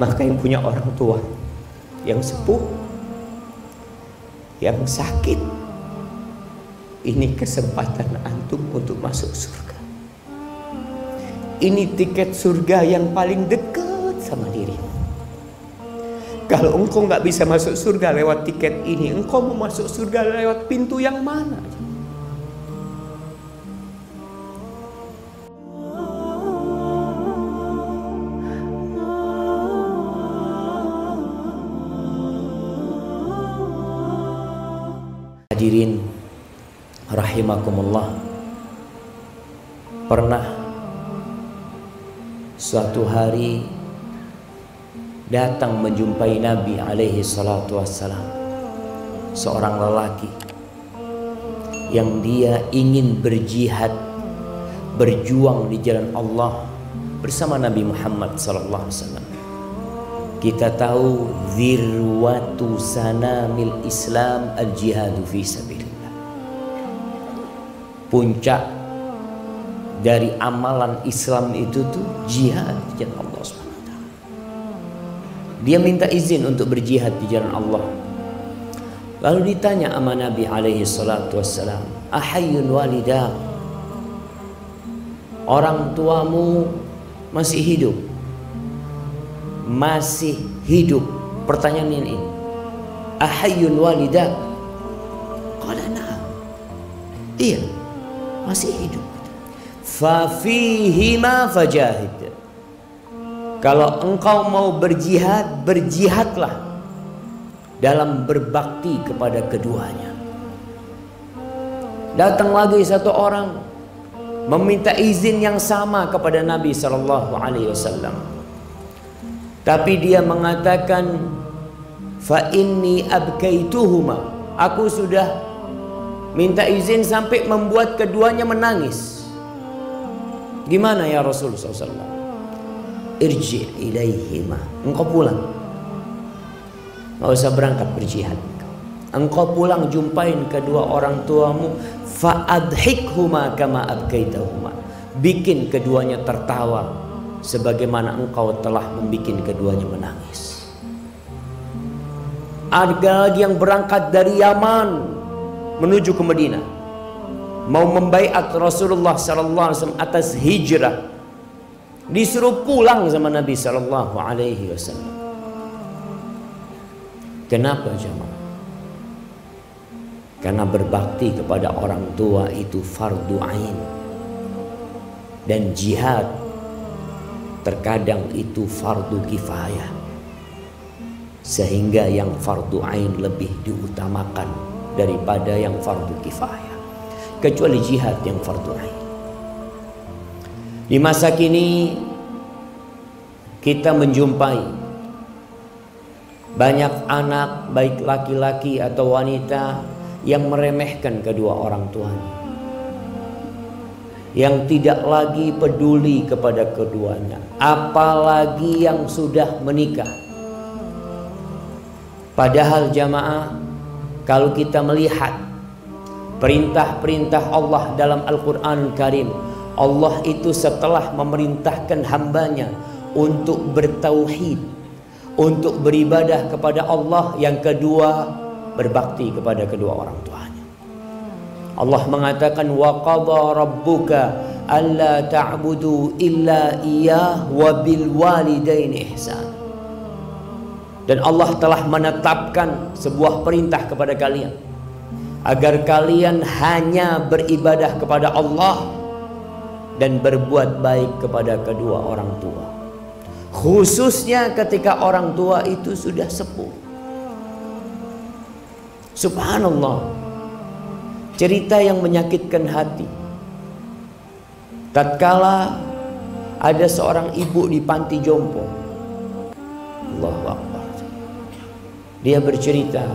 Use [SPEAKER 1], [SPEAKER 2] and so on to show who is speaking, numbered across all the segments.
[SPEAKER 1] Maka yang punya orang tua yang sepuh, yang sakit, ini kesempatan antum untuk masuk surga. Ini tiket surga yang paling dekat sama dirimu. Kalau engkau nggak bisa masuk surga lewat tiket ini, engkau mau masuk surga lewat pintu yang mana? Suatu hari datang menjumpai Nabi alaihi salatu wassalam seorang lelaki yang dia ingin berjihad berjuang di jalan Allah bersama Nabi Muhammad sallallahu alaihi wasallam kita tahu zirwatu sanamil Islam al jihadu fi sabilillah. Puncak dari amalan Islam itu tuh jihad di jalan Allah SWT. Dia minta izin untuk berjihad di jalan Allah. Lalu ditanya sama Nabi alaihi salatu wassalam, "Ahayyun walidah?" Orang tuamu masih hidup? masih hidup? Pertanyaan ini. Ahayyun walidak? Qala na'am. Iya, masih hidup. Fafihima fajahid. Kalau engkau mau berjihad, berjihadlah dalam berbakti kepada keduanya. Datang lagi satu orang meminta izin yang sama kepada Nabi Shallallahu Alaihi Wasallam. Tapi dia mengatakan fa inni abkaituhuma. Aku sudah minta izin sampai membuat keduanya menangis. Gimana ya Rasulullah SAW? Irji ilaihima. Engkau pulang. Enggak usah berangkat berjihad. Engkau pulang jumpain kedua orang tuamu fa'adhikhuma kama abkaitahuma. Bikin keduanya tertawa sebagaimana engkau telah membuat keduanya menangis. Ada lagi yang berangkat dari Yaman menuju ke Madinah. Mau membaiat Rasulullah sallallahu alaihi wasallam atas hijrah. Disuruh pulang sama Nabi sallallahu alaihi wasallam. Kenapa jemaah? Karena berbakti kepada orang tua itu fardu ain. Dan jihad terkadang itu fardu kifayah sehingga yang fardu ain lebih diutamakan daripada yang fardu kifayah kecuali jihad yang fardu ain. Di masa kini kita menjumpai banyak anak baik laki-laki atau wanita yang meremehkan kedua orang tuanya. Yang tidak lagi peduli kepada keduanya, apalagi yang sudah menikah. Padahal jamaah, kalau kita melihat perintah-perintah Allah dalam Al-Quran Karim, Allah itu setelah memerintahkan hambanya untuk bertauhid, untuk beribadah kepada Allah, yang kedua berbakti kepada kedua orang tuanya. Allah mengatakan wa qadha rabbuka alla ta'budu illa iyyah wa bil walidaini ihsan. Dan Allah telah menetapkan sebuah perintah kepada kalian agar kalian hanya beribadah kepada Allah dan berbuat baik kepada kedua orang tua. Khususnya ketika orang tua itu sudah sepuh. Subhanallah cerita yang menyakitkan hati. Tatkala ada seorang ibu di panti jompo. Allahu Akbar. Dia bercerita,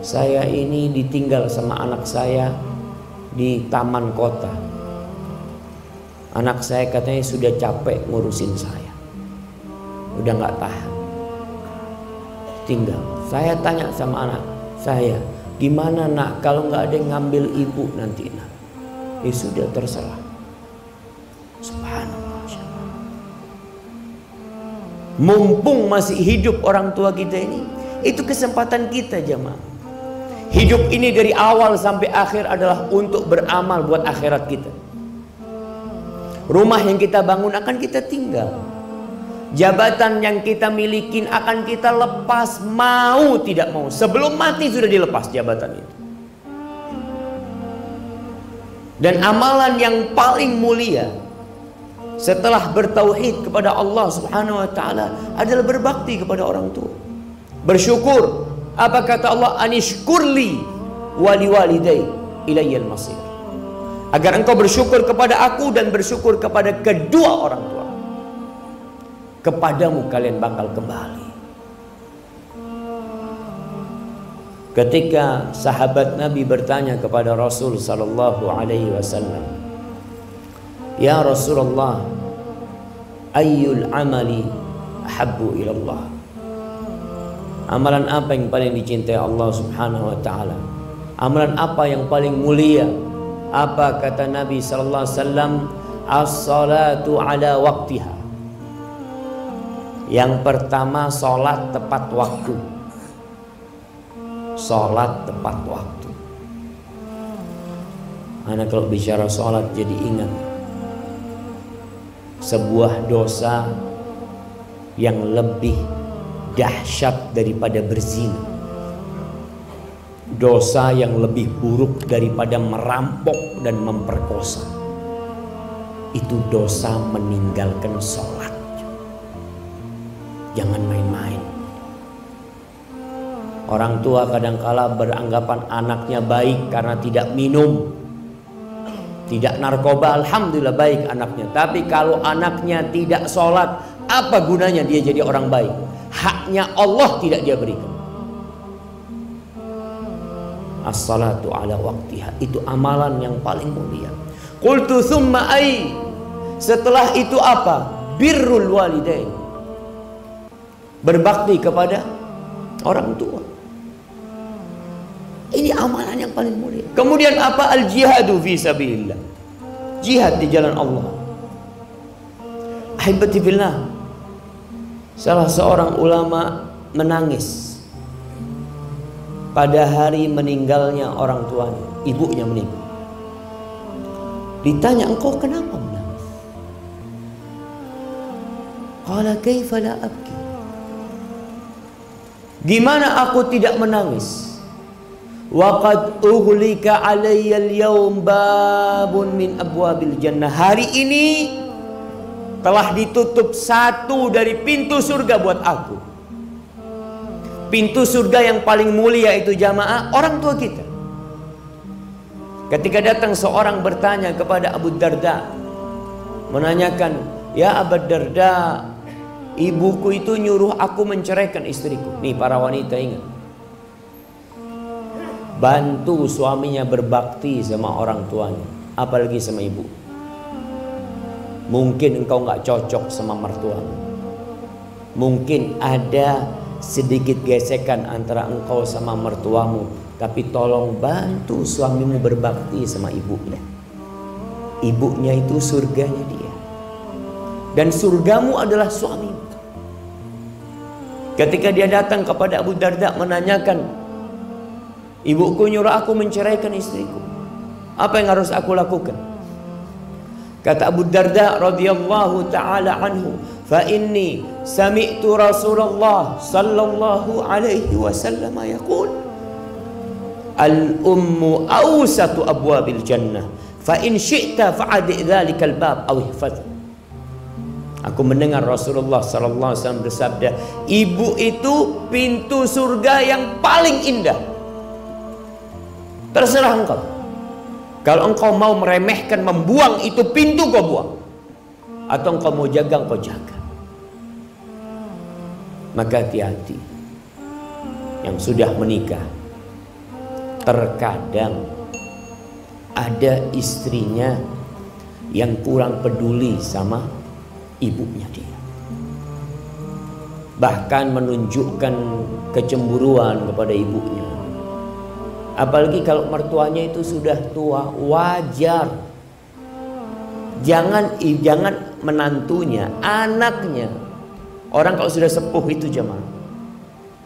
[SPEAKER 1] saya ini ditinggal sama anak saya di taman kota. Anak saya katanya sudah capek ngurusin saya. Udah nggak tahan. Tinggal. Saya tanya sama anak saya, Gimana nak kalau nggak ada yang ngambil ibu nanti nak? Ya sudah terserah. Subhanallah. Mumpung masih hidup orang tua kita ini, itu kesempatan kita jemaah. Hidup ini dari awal sampai akhir adalah untuk beramal buat akhirat kita. Rumah yang kita bangun akan kita tinggal. Jabatan yang kita miliki akan kita lepas mau tidak mau. Sebelum mati sudah dilepas jabatan itu. Dan amalan yang paling mulia setelah bertauhid kepada Allah Subhanahu wa taala adalah berbakti kepada orang tua. Bersyukur. Apa kata Allah? Anishkurli wali walidai ilayyal masir agar engkau bersyukur kepada aku dan bersyukur kepada kedua orang tua. Kepadamu kalian bakal kembali. Ketika sahabat Nabi bertanya kepada Rasul sallallahu alaihi wasallam ya Rasulullah ayyul amali habbu ilallah amalan apa yang paling dicintai Allah subhanahu wa ta'ala amalan apa yang paling mulia apa kata Nabi sallallahu alaihi wasallam? As-salatu ala waktiha. Yang pertama salat tepat waktu. Salat tepat waktu. Anak kalau bicara salat jadi ingat sebuah dosa yang lebih dahsyat daripada berzina. Dosa yang lebih buruk daripada merampok dan memperkosa. Itu dosa meninggalkan sholat. Jangan main-main. Orang tua kadangkala beranggapan anaknya baik karena tidak minum. Tidak narkoba alhamdulillah baik anaknya. Tapi kalau anaknya tidak sholat apa gunanya dia jadi orang baik haknya Allah tidak dia berikan. As-salatu ala waktiha itu amalan yang paling mulia. Qultu thumma ai. Setelah itu apa? Birrul walidain. Berbakti kepada orang tua. Ini amalan yang paling mulia. Kemudian apa? Al jihadu fi sabilillah. Jihad di jalan Allah. Ahibati billah salah seorang ulama menangis pada hari meninggalnya orang tuanya, ibunya meninggal. Ditanya engkau kenapa menangis? Qala kaifa la abki? Gimana aku tidak menangis? Waqad ughlika alayya al-yawm babun min abwabil jannah. Hari ini telah ditutup satu dari pintu surga buat aku. Pintu surga yang paling mulia itu jamaah orang tua kita. Ketika datang seorang bertanya kepada Abu Darda menanyakan, "Ya Abu Darda, ibuku itu nyuruh aku menceraikan istriku." Nih para wanita ingat. Bantu suaminya berbakti sama orang tuanya, apalagi sama ibu. Mungkin engkau nggak cocok sama mertuamu. Mungkin ada sedikit gesekan antara engkau sama mertuamu tapi tolong bantu suamimu berbakti sama ibunya. Ibunya itu surganya dia. Dan surgamu adalah suamimu. Ketika dia datang kepada Abu Darda menanyakan ibuku nyuruh aku menceraikan istriku. Apa yang harus aku lakukan kata Abu Darda radhiyallahu taala anhu fa inni sami'tu Rasulullah sallallahu alaihi wasallam yaqul al ummu awsatu abwabil jannah fa in syi'ta fa'adi dzalikal bab aw ihfaz Aku mendengar Rasulullah sallallahu alaihi wasallam bersabda, ibu itu pintu surga yang paling indah. Terserah engkau. Kalau engkau mau meremehkan, membuang itu pintu kau buang. Atau engkau mau jaga, engkau jaga. Maka hati-hati. Yang sudah menikah terkadang ada istrinya yang kurang peduli sama ibunya dia. Bahkan menunjukkan kecemburuan kepada ibunya apalagi kalau mertuanya itu sudah tua wajar jangan jangan menantunya anaknya Orang kalau sudah sepuh itu jemaah.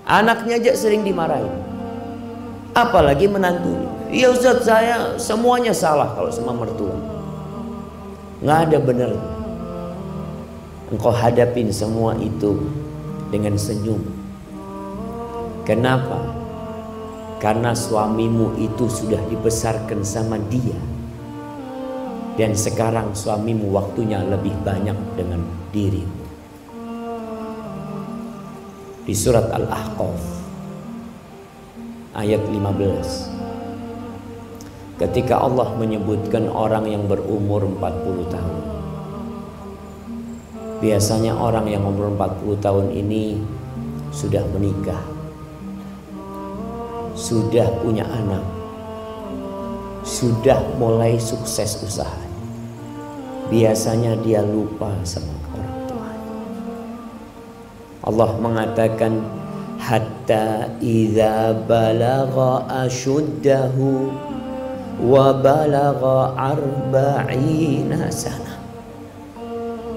[SPEAKER 1] Anaknya aja sering dimarahin. Apalagi menantunya. Iya Ustaz saya semuanya salah kalau sama mertua. Nggak ada benernya. Engkau hadapin semua itu dengan senyum. Kenapa? Karena suamimu itu sudah dibesarkan sama dia. Dan sekarang suamimu waktunya lebih banyak dengan dirimu. Di surat Al-Ahqaf ayat 15. Ketika Allah menyebutkan orang yang berumur 40 tahun. Biasanya orang yang umur 40 tahun ini sudah menikah. Sudah punya anak. Sudah mulai sukses usaha biasanya dia lupa sama orang tua. Allah mengatakan hatta idza ashuddahu wa balagha arba'ina sana.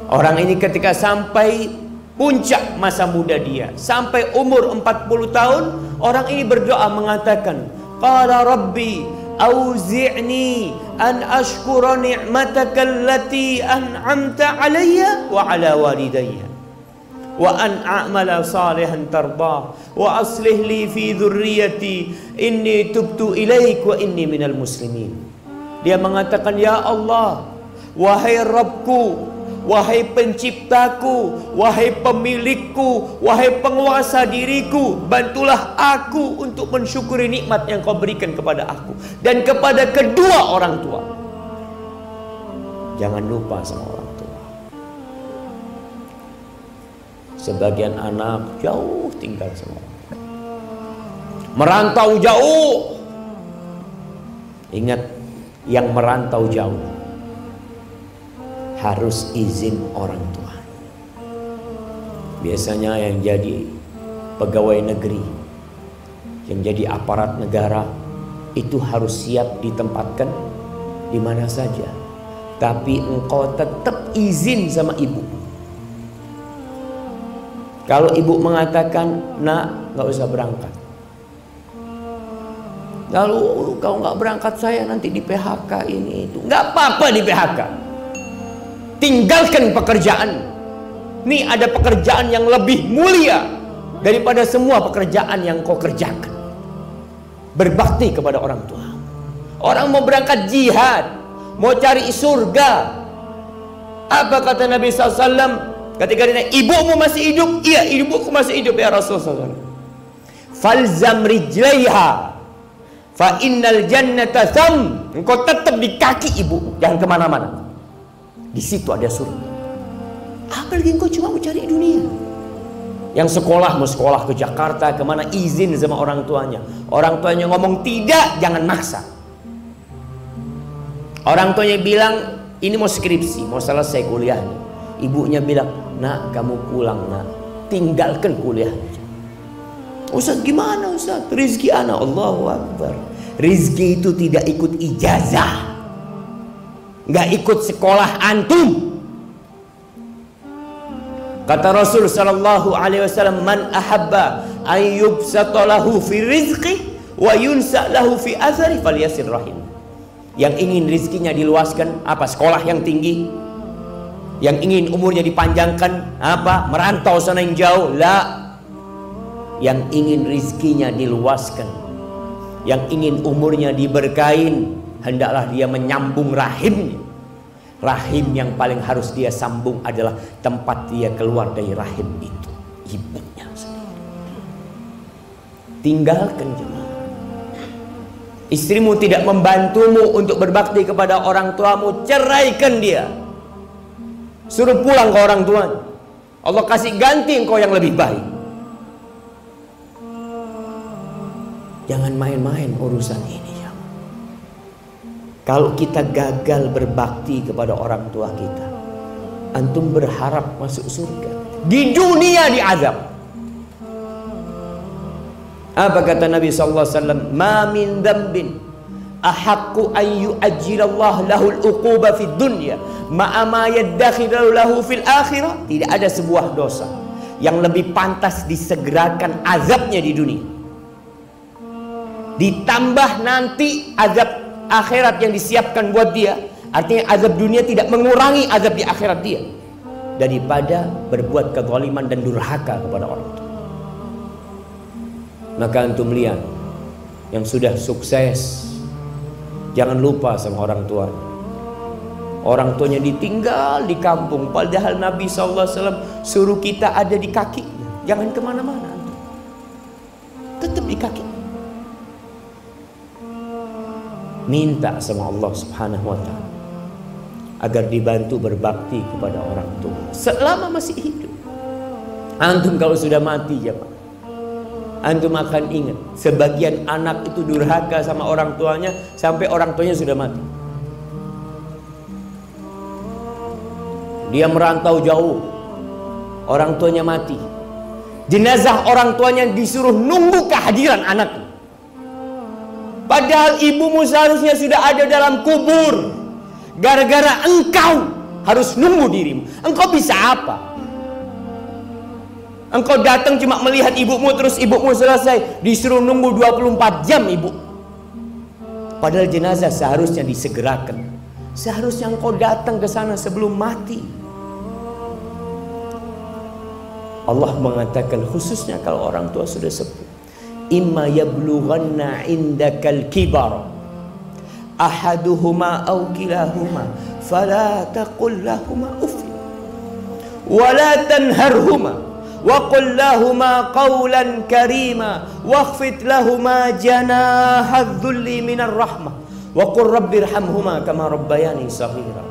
[SPEAKER 1] Orang ini ketika sampai puncak masa muda dia, sampai umur 40 tahun, orang ini berdoa mengatakan, "Qala rabbi auzi'ni an ashkura ni'mataka allati an'amta alayya wa ala walidayya. Wa an a'mala salihan tardah wa aslih li fi dhurriyyati inni tubtu ilaik wa inni minal muslimin. Dia mengatakan ya Allah wahai Rabbku Wahai penciptaku, wahai pemilikku, wahai penguasa diriku, bantulah aku untuk mensyukuri nikmat yang kau berikan kepada aku dan kepada kedua orang tua. Jangan lupa sama orang tua. Sebagian anak jauh tinggal sama orang tua. Merantau jauh. Ingat yang merantau jauh harus izin orang tua. Biasanya yang jadi pegawai negeri, yang jadi aparat negara itu harus siap ditempatkan di mana saja. Tapi engkau tetap izin sama ibu. Kalau ibu mengatakan, nak nggak usah berangkat. Lalu kau nggak berangkat saya nanti di PHK ini itu. Nggak apa-apa di PHK tinggalkan pekerjaan. Ini ada pekerjaan yang lebih mulia daripada semua pekerjaan yang kau kerjakan. Berbakti kepada orang tua. Orang mau berangkat jihad, mau cari surga. Apa kata Nabi SAW ketika dia ibumu masih hidup? Iya, ibuku masih hidup ya Rasulullah SAW. Falzam rijlaiha fa innal jannata tham. Engkau tetap di kaki ibu, jangan ke mana-mana. Di situ ada surga. Apalagi engkau cuma mau cari dunia. Yang sekolah mau sekolah ke Jakarta ke mana izin sama orang tuanya. Orang tuanya ngomong tidak, jangan maksa. Orang tuanya bilang ini mau skripsi, mau selesai kuliahnya. Ibunya bilang, nak kamu pulang nak, tinggalkan kuliah. Ustaz gimana Ustaz? Rizki anak Allahu Akbar. Rizki itu tidak ikut ijazah nggak ikut sekolah antum. Kata Rasul sallallahu alaihi wasallam man ahabba an yubsatalahu fi rizqi wa yunsa lahu fi athari falyasir rahim. Yang ingin rizkinya diluaskan apa? Sekolah yang tinggi. Yang ingin umurnya dipanjangkan apa? Merantau sana yang jauh la. Yang ingin rizkinya diluaskan yang ingin umurnya diberkain hendaklah dia menyambung rahimnya. Rahim yang paling harus dia sambung adalah tempat dia keluar dari rahim itu, ibunya sendiri. Tinggalkan jemaah. Istrimu tidak membantumu untuk berbakti kepada orang tuamu, ceraikan dia. Suruh pulang ke orang tua. Allah kasih ganti engkau yang lebih baik. Jangan main-main urusan ini. Kalau kita gagal berbakti kepada orang tua kita, antum berharap masuk surga. Di dunia diazab. Apa kata Nabi sallallahu alaihi wasallam? Ma min dzambin ahaqqu an yu'ajjilallah lahu al-uquba fid dunya ma'a ma yaddakhiru lahu fil akhirah. Tidak ada sebuah dosa yang lebih pantas disegerakan azabnya di dunia. Ditambah nanti azab akhirat yang disiapkan buat dia, artinya azab dunia tidak mengurangi azab di akhirat dia daripada berbuat kezaliman dan durhaka kepada orang tua. Maka antum lihat yang sudah sukses jangan lupa sama orang tuanya. Orang tuanya ditinggal di kampung padahal Nabi SAW suruh kita ada di kakinya. Jangan ke mana-mana. Tetap di kaki. Minta sama Allah Subhanahu wa taala agar dibantu berbakti kepada orang tua selama masih hidup. Antum kalau sudah mati ya Pak. Antum akan ingat sebagian anak itu durhaka sama orang tuanya sampai orang tuanya sudah mati. Dia merantau jauh. Orang tuanya mati. Jenazah orang tuanya disuruh nunggu kehadiran anaknya. Padahal ibumu seharusnya sudah ada dalam kubur. Gara-gara engkau harus nunggu dirimu. Engkau bisa apa? Engkau datang cuma melihat ibumu terus ibumu selesai. Disuruh nunggu 24 jam ibu. Padahal jenazah seharusnya disegerakan. Seharusnya engkau datang ke sana sebelum mati. Allah mengatakan khususnya kalau orang tua sudah sepuh. Imma yablughanna indakal kibar. Ahaduhuma aw kilahuma fala taqul lahuma uff. Wala tanharhuma qul lahuma qawlan karima wakhfid lahuma janahadh dhulli minar rahmah. Wa qur rabbirhamhuma kama rabbayani saghira.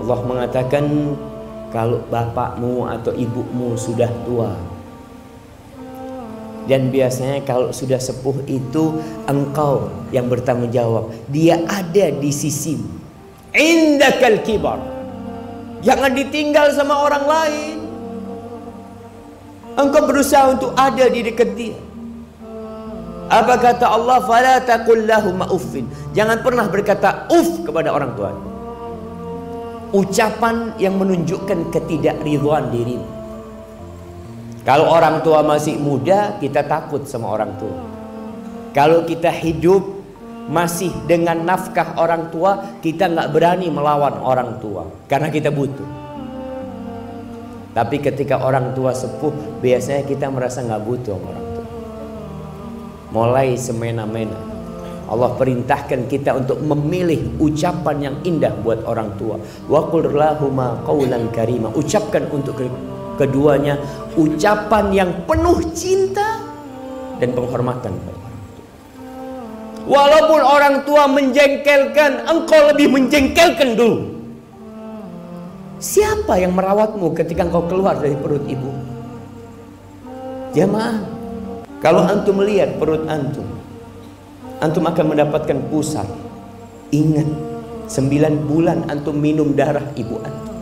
[SPEAKER 1] Allah mengatakan kalau bapakmu atau ibumu sudah tua dan biasanya kalau sudah sepuh itu engkau yang bertanggung jawab. Dia ada di sisi indakal kibar. Jangan ditinggal sama orang lain. Engkau berusaha untuk ada di dekat dia. Apa kata Allah? Fala taqul uffin. Jangan pernah berkata uff kepada orang tua ucapan yang menunjukkan ketidakridhaan dirimu. Kalau orang tua masih muda, kita takut sama orang tua. Kalau kita hidup masih dengan nafkah orang tua, kita nggak berani melawan orang tua karena kita butuh. Tapi ketika orang tua sepuh, biasanya kita merasa nggak butuh sama orang tua. Mulai semena-mena. Allah perintahkan kita untuk memilih ucapan yang indah buat orang tua. Wa qul karima. Ucapkan untuk keduanya ucapan yang penuh cinta dan penghormatan Walaupun orang tua menjengkelkan, engkau lebih menjengkelkan dulu. Siapa yang merawatmu ketika engkau keluar dari perut ibu? Jamaah, kalau antum melihat perut antum, antum akan mendapatkan pusat. Ingat, sembilan bulan antum minum darah ibu antum.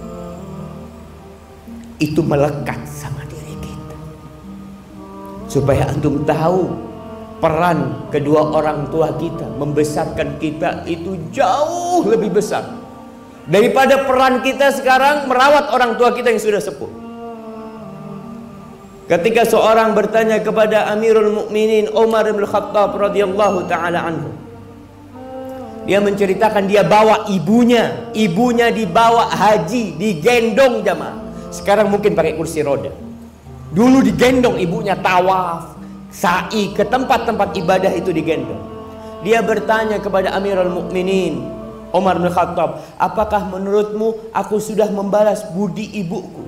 [SPEAKER 1] Itu melekat sama. Supaya antum tahu peran kedua orang tua kita membesarkan kita itu jauh lebih besar daripada peran kita sekarang merawat orang tua kita yang sudah sepuh. Ketika seorang bertanya kepada Amirul Mukminin Umar bin Khattab radhiyallahu taala anhu. Dia menceritakan dia bawa ibunya, ibunya dibawa haji, digendong jamaah. Sekarang mungkin pakai kursi roda. Dulu digendong ibunya tawaf, sa'i ke tempat-tempat ibadah itu digendong. Dia bertanya kepada Amirul Mukminin Umar bin Khattab, "Apakah menurutmu aku sudah membalas budi ibuku?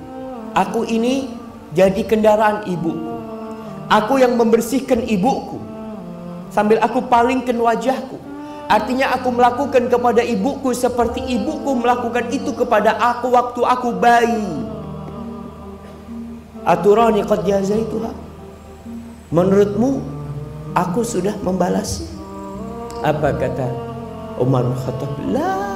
[SPEAKER 1] Aku ini jadi kendaraan ibuku. Aku yang membersihkan ibuku. Sambil aku palingkan wajahku. Artinya aku melakukan kepada ibuku seperti ibuku melakukan itu kepada aku waktu aku bayi. Aturani qad jazaituha. Menurutmu aku sudah membalas? Apa kata Umar bin Khattab? La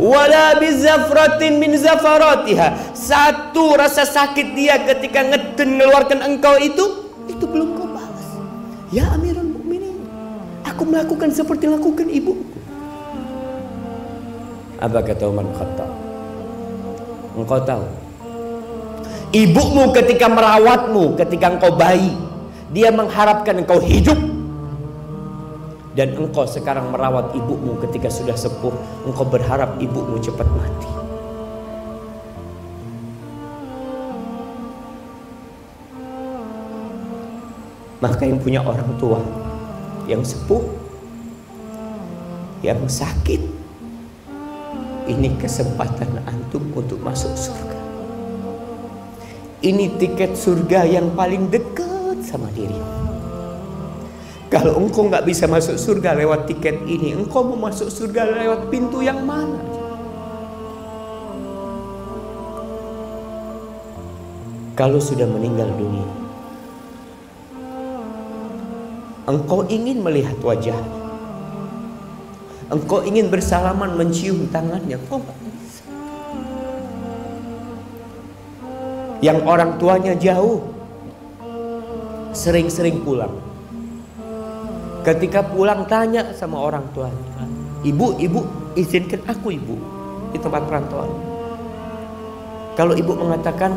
[SPEAKER 1] wala bizafratin min zafaratiha satu rasa sakit dia ketika ngeden mengeluarkan engkau itu itu belum kau balas ya amirul mukminin aku melakukan seperti lakukan ibuku apa kata Umar Khattab engkau tahu Ibumu ketika merawatmu, ketika engkau bayi, dia mengharapkan engkau hidup. Dan engkau sekarang merawat ibumu ketika sudah sepuh, engkau berharap ibumu cepat mati. Maka yang punya orang tua yang sepuh, yang sakit, ini kesempatan antum untuk masuk surga. Ini tiket surga yang paling dekat sama diri. Kalau engkau nggak bisa masuk surga lewat tiket ini, engkau mau masuk surga lewat pintu yang mana? Kalau sudah meninggal dunia, engkau ingin melihat wajah, engkau ingin bersalaman mencium tangannya, engkau yang orang tuanya jauh sering-sering pulang. Ketika pulang tanya sama orang tuanya ibu ibu izinkan aku ibu di tempat perantauan. Kalau ibu mengatakan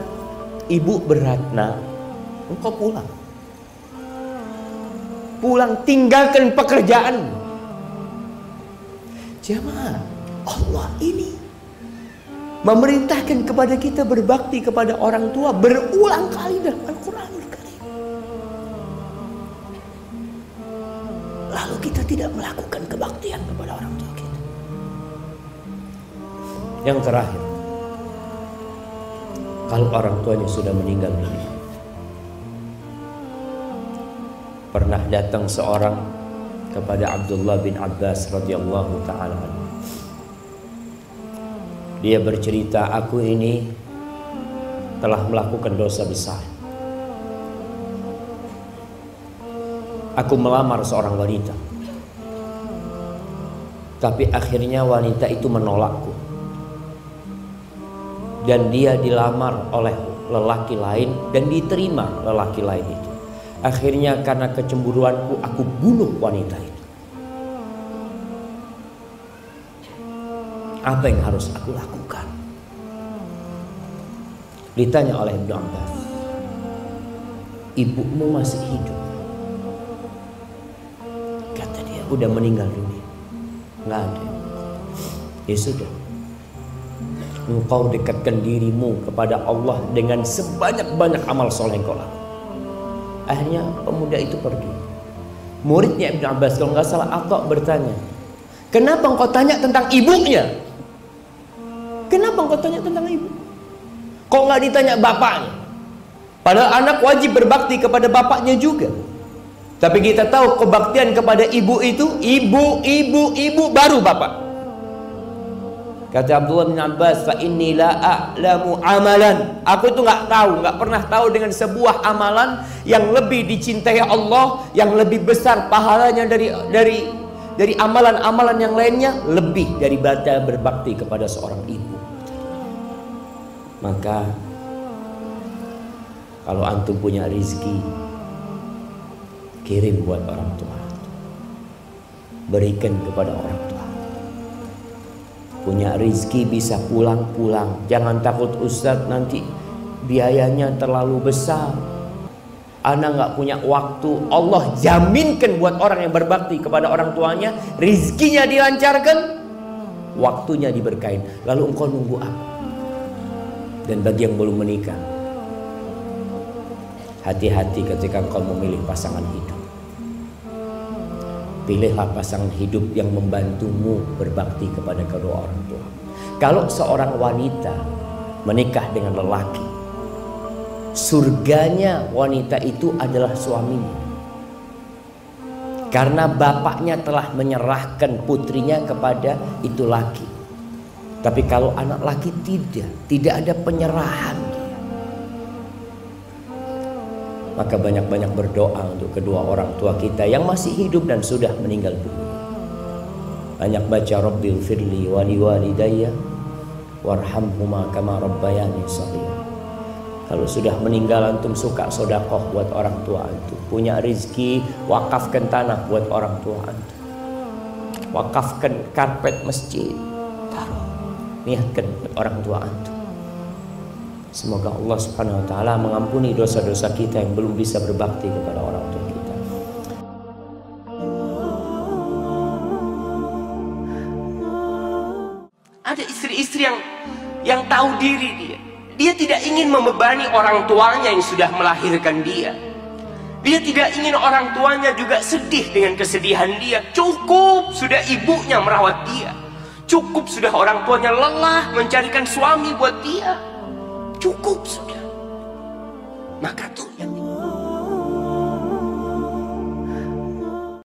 [SPEAKER 1] ibu berat nah engkau pulang. Pulang tinggalkan pekerjaan jamaah Allah ini memerintahkan kepada kita berbakti kepada orang tua berulang kali dalam Al-Quranul Karim. Lalu kita tidak melakukan kebaktian kepada orang tua kita. Yang terakhir, kalau orang tuanya sudah meninggal dunia, pernah datang seorang kepada Abdullah bin Abbas radhiyallahu taala dia bercerita, aku ini telah melakukan dosa besar. Aku melamar seorang wanita. Tapi akhirnya wanita itu menolakku. Dan dia dilamar oleh lelaki lain dan diterima lelaki lain itu. Akhirnya karena kecemburuanku aku bunuh wanita itu. Apa yang harus aku lakukan? Ditanya oleh Ibnu Abbas. Ibumu masih hidup. Kata dia, udah meninggal dunia. Nggak ada. Ya sudah. Engkau dekatkan dirimu kepada Allah dengan sebanyak-banyak amal soleh yang kau lakukan. Akhirnya pemuda itu pergi. Muridnya Ibnu Abbas kalau nggak salah Atok bertanya, Kenapa engkau tanya tentang ibunya? Engkau tanya tentang ibu? Kok nggak ditanya bapaknya? Padahal anak wajib berbakti kepada bapaknya juga. Tapi kita tahu kebaktian kepada ibu itu ibu, ibu, ibu baru bapak. Kata Abdullah bin Abbas, "Fa a'lamu amalan." Aku itu nggak tahu, nggak pernah tahu dengan sebuah amalan yang lebih dicintai Allah, yang lebih besar pahalanya dari dari dari amalan-amalan yang lainnya lebih dari baca berbakti kepada seorang ibu. Maka kalau antum punya rizki kirim buat orang tua. Berikan kepada orang tua. Punya rizki bisa pulang-pulang. Jangan takut Ustadz nanti biayanya terlalu besar. Anak nggak punya waktu. Allah jaminkan buat orang yang berbakti kepada orang tuanya, rizkinya dilancarkan, waktunya diberkain. Lalu engkau nunggu apa? Dan bagi yang belum menikah, hati-hati ketika engkau memilih pasangan hidup. Pilihlah pasangan hidup yang membantumu berbakti kepada kedua orang tua. Kalau seorang wanita menikah dengan lelaki, surganya wanita itu adalah suaminya. Karena bapaknya telah menyerahkan putrinya kepada itu laki. Tapi kalau anak laki tidak, tidak ada penyerahan. Maka banyak-banyak berdoa untuk kedua orang tua kita yang masih hidup dan sudah meninggal dunia. Banyak baca Rabbil firli wali walidayya warhamhuma kama rabbayani shaghira. Kalau sudah meninggal antum suka sodakoh buat orang tua antum. Punya rizki wakafkan tanah buat orang tua antum. Wakafkan karpet masjid niatkan orang tua antum Semoga Allah Subhanahu wa taala mengampuni dosa-dosa kita yang belum bisa berbakti kepada orang tua kita.
[SPEAKER 2] Ada istri-istri yang yang tahu diri dia. Dia tidak ingin membebani orang tuanya yang sudah melahirkan dia. Dia tidak ingin orang tuanya juga sedih dengan kesedihan dia. Cukup sudah ibunya merawat dia. Cukup sudah orang tuanya lelah mencarikan suami buat dia. Cukup sudah. Maka tuh yang